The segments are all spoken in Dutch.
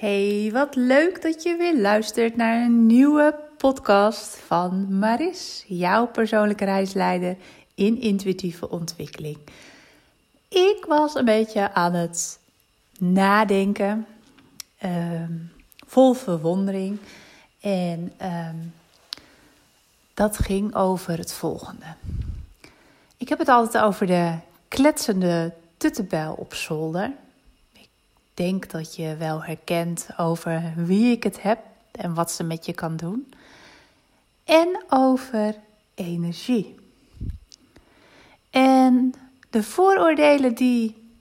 Hey, wat leuk dat je weer luistert naar een nieuwe podcast van Maris, jouw persoonlijke reisleider in intuïtieve ontwikkeling. Ik was een beetje aan het nadenken, ehm, vol verwondering. En ehm, dat ging over het volgende. Ik heb het altijd over de kletsende tuttebel op zolder denk dat je wel herkent over wie ik het heb en wat ze met je kan doen. En over energie. En de vooroordelen die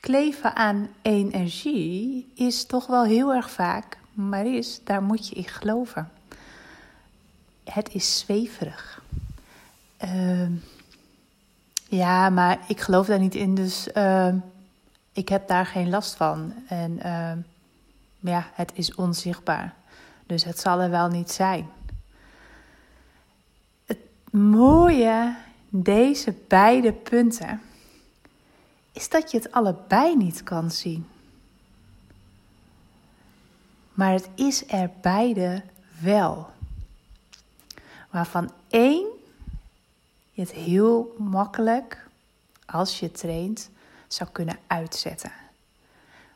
kleven aan energie is toch wel heel erg vaak, maar is, daar moet je in geloven. Het is zweverig. Uh, ja, maar ik geloof daar niet in, dus uh, ik heb daar geen last van. En uh, ja, het is onzichtbaar. Dus het zal er wel niet zijn. Het mooie deze beide punten is dat je het allebei niet kan zien. Maar het is er beide wel. Waarvan één je het heel makkelijk, als je traint, zou kunnen uitzetten.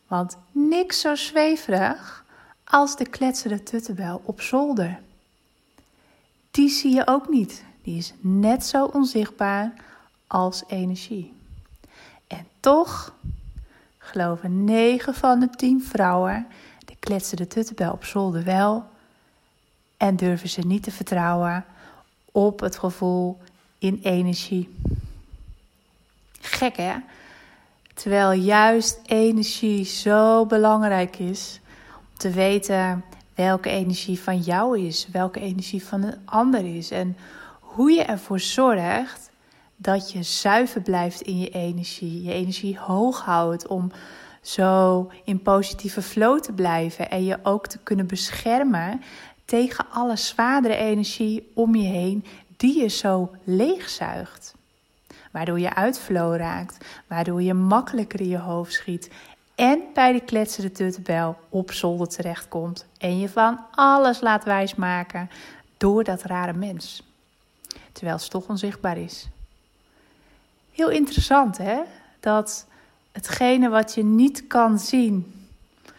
Want niks zo zweverig als de kletsende tuttebel op zolder. Die zie je ook niet. Die is net zo onzichtbaar als energie. En toch geloven 9 van de 10 vrouwen de kletsende tuttebel op zolder wel en durven ze niet te vertrouwen op het gevoel in energie. Gek hè? Terwijl juist energie zo belangrijk is om te weten welke energie van jou is, welke energie van een ander is. En hoe je ervoor zorgt dat je zuiver blijft in je energie, je energie hoog houdt om zo in positieve flow te blijven en je ook te kunnen beschermen tegen alle zwaardere energie om je heen die je zo leegzuigt waardoor je uit flow raakt, waardoor je makkelijker in je hoofd schiet en bij de kletsende tuttebel op zolder terechtkomt en je van alles laat wijsmaken door dat rare mens. Terwijl het toch onzichtbaar is. Heel interessant hè, dat hetgene wat je niet kan zien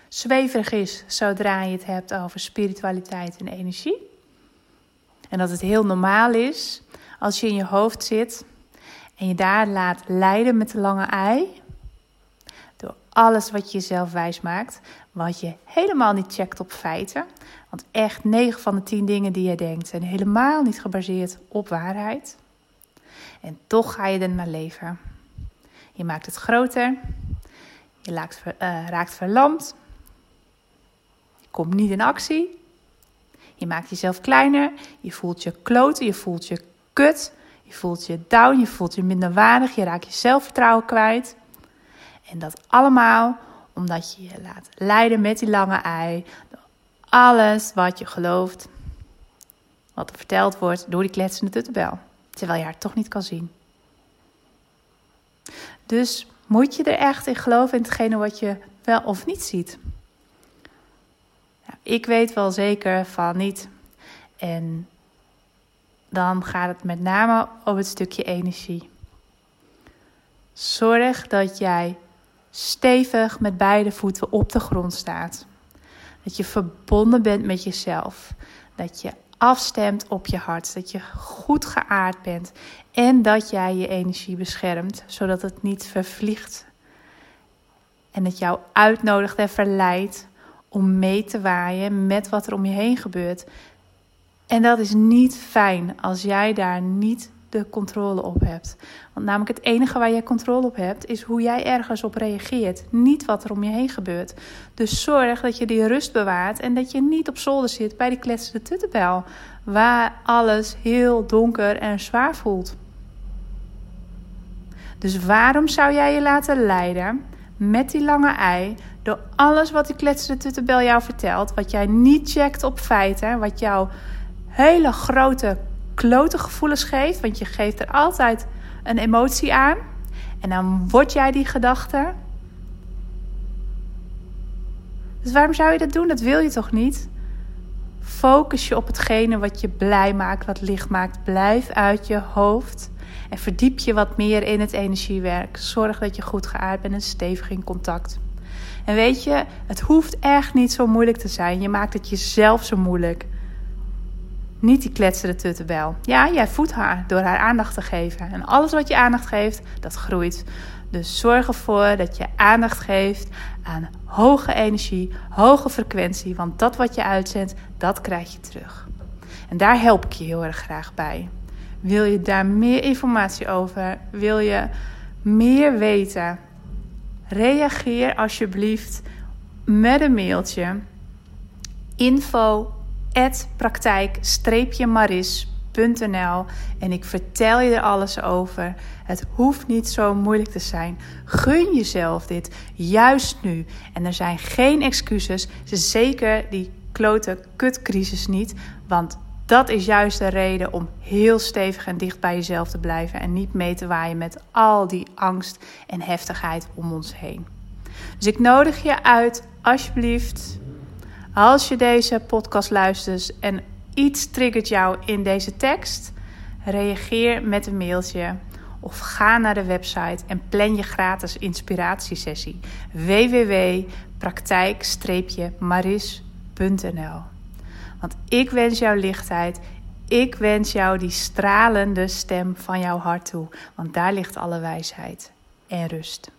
zweverig is zodra je het hebt over spiritualiteit en energie. En dat het heel normaal is als je in je hoofd zit en je daar laat leiden met de lange ei. Door alles wat je jezelf wijs maakt. Wat je helemaal niet checkt op feiten. Want echt 9 van de 10 dingen die je denkt zijn helemaal niet gebaseerd op waarheid. En toch ga je er naar leven. Je maakt het groter. Je raakt, uh, raakt verlamd. Je komt niet in actie. Je maakt jezelf kleiner. Je voelt je kloten. Je voelt je kut. Je voelt je down, je voelt je minder waardig, je raakt je zelfvertrouwen kwijt. En dat allemaal omdat je je laat leiden met die lange ei. Alles wat je gelooft, wat er verteld wordt door die kletsende tuttebel. Terwijl je haar toch niet kan zien. Dus moet je er echt in geloven in hetgene wat je wel of niet ziet? ik weet wel zeker van niet. En dan gaat het met name over het stukje energie. Zorg dat jij stevig met beide voeten op de grond staat. Dat je verbonden bent met jezelf. Dat je afstemt op je hart. Dat je goed geaard bent. En dat jij je energie beschermt, zodat het niet vervliegt. En het jou uitnodigt en verleidt om mee te waaien met wat er om je heen gebeurt. En dat is niet fijn als jij daar niet de controle op hebt. Want namelijk het enige waar jij controle op hebt, is hoe jij ergens op reageert. Niet wat er om je heen gebeurt. Dus zorg dat je die rust bewaart en dat je niet op zolder zit bij die kletsende tuttebel. Waar alles heel donker en zwaar voelt. Dus waarom zou jij je laten leiden met die lange ei door alles wat die kletsende tuttebel jou vertelt, wat jij niet checkt op feiten, wat jou hele grote klote gevoelens geeft. Want je geeft er altijd een emotie aan. En dan word jij die gedachte. Dus waarom zou je dat doen? Dat wil je toch niet? Focus je op hetgene wat je blij maakt, wat licht maakt. Blijf uit je hoofd. En verdiep je wat meer in het energiewerk. Zorg dat je goed geaard bent en stevig in contact. En weet je, het hoeft echt niet zo moeilijk te zijn. Je maakt het jezelf zo moeilijk. Niet die kletsende tuttenbel. Ja, jij voedt haar door haar aandacht te geven. En alles wat je aandacht geeft, dat groeit. Dus zorg ervoor dat je aandacht geeft aan hoge energie, hoge frequentie. Want dat wat je uitzendt, dat krijg je terug. En daar help ik je heel erg graag bij. Wil je daar meer informatie over? Wil je meer weten? Reageer alsjeblieft met een mailtje info praktijk-maris.nl en ik vertel je er alles over. Het hoeft niet zo moeilijk te zijn. Gun jezelf dit juist nu. En er zijn geen excuses, zeker die klote kutcrisis niet, want dat is juist de reden om heel stevig en dicht bij jezelf te blijven en niet mee te waaien met al die angst en heftigheid om ons heen. Dus ik nodig je uit, alsjeblieft, als je deze podcast luistert en iets triggert jou in deze tekst, reageer met een mailtje of ga naar de website en plan je gratis inspiratiesessie www.praktijk-maris.nl. Want ik wens jou lichtheid. Ik wens jou die stralende stem van jouw hart toe, want daar ligt alle wijsheid en rust.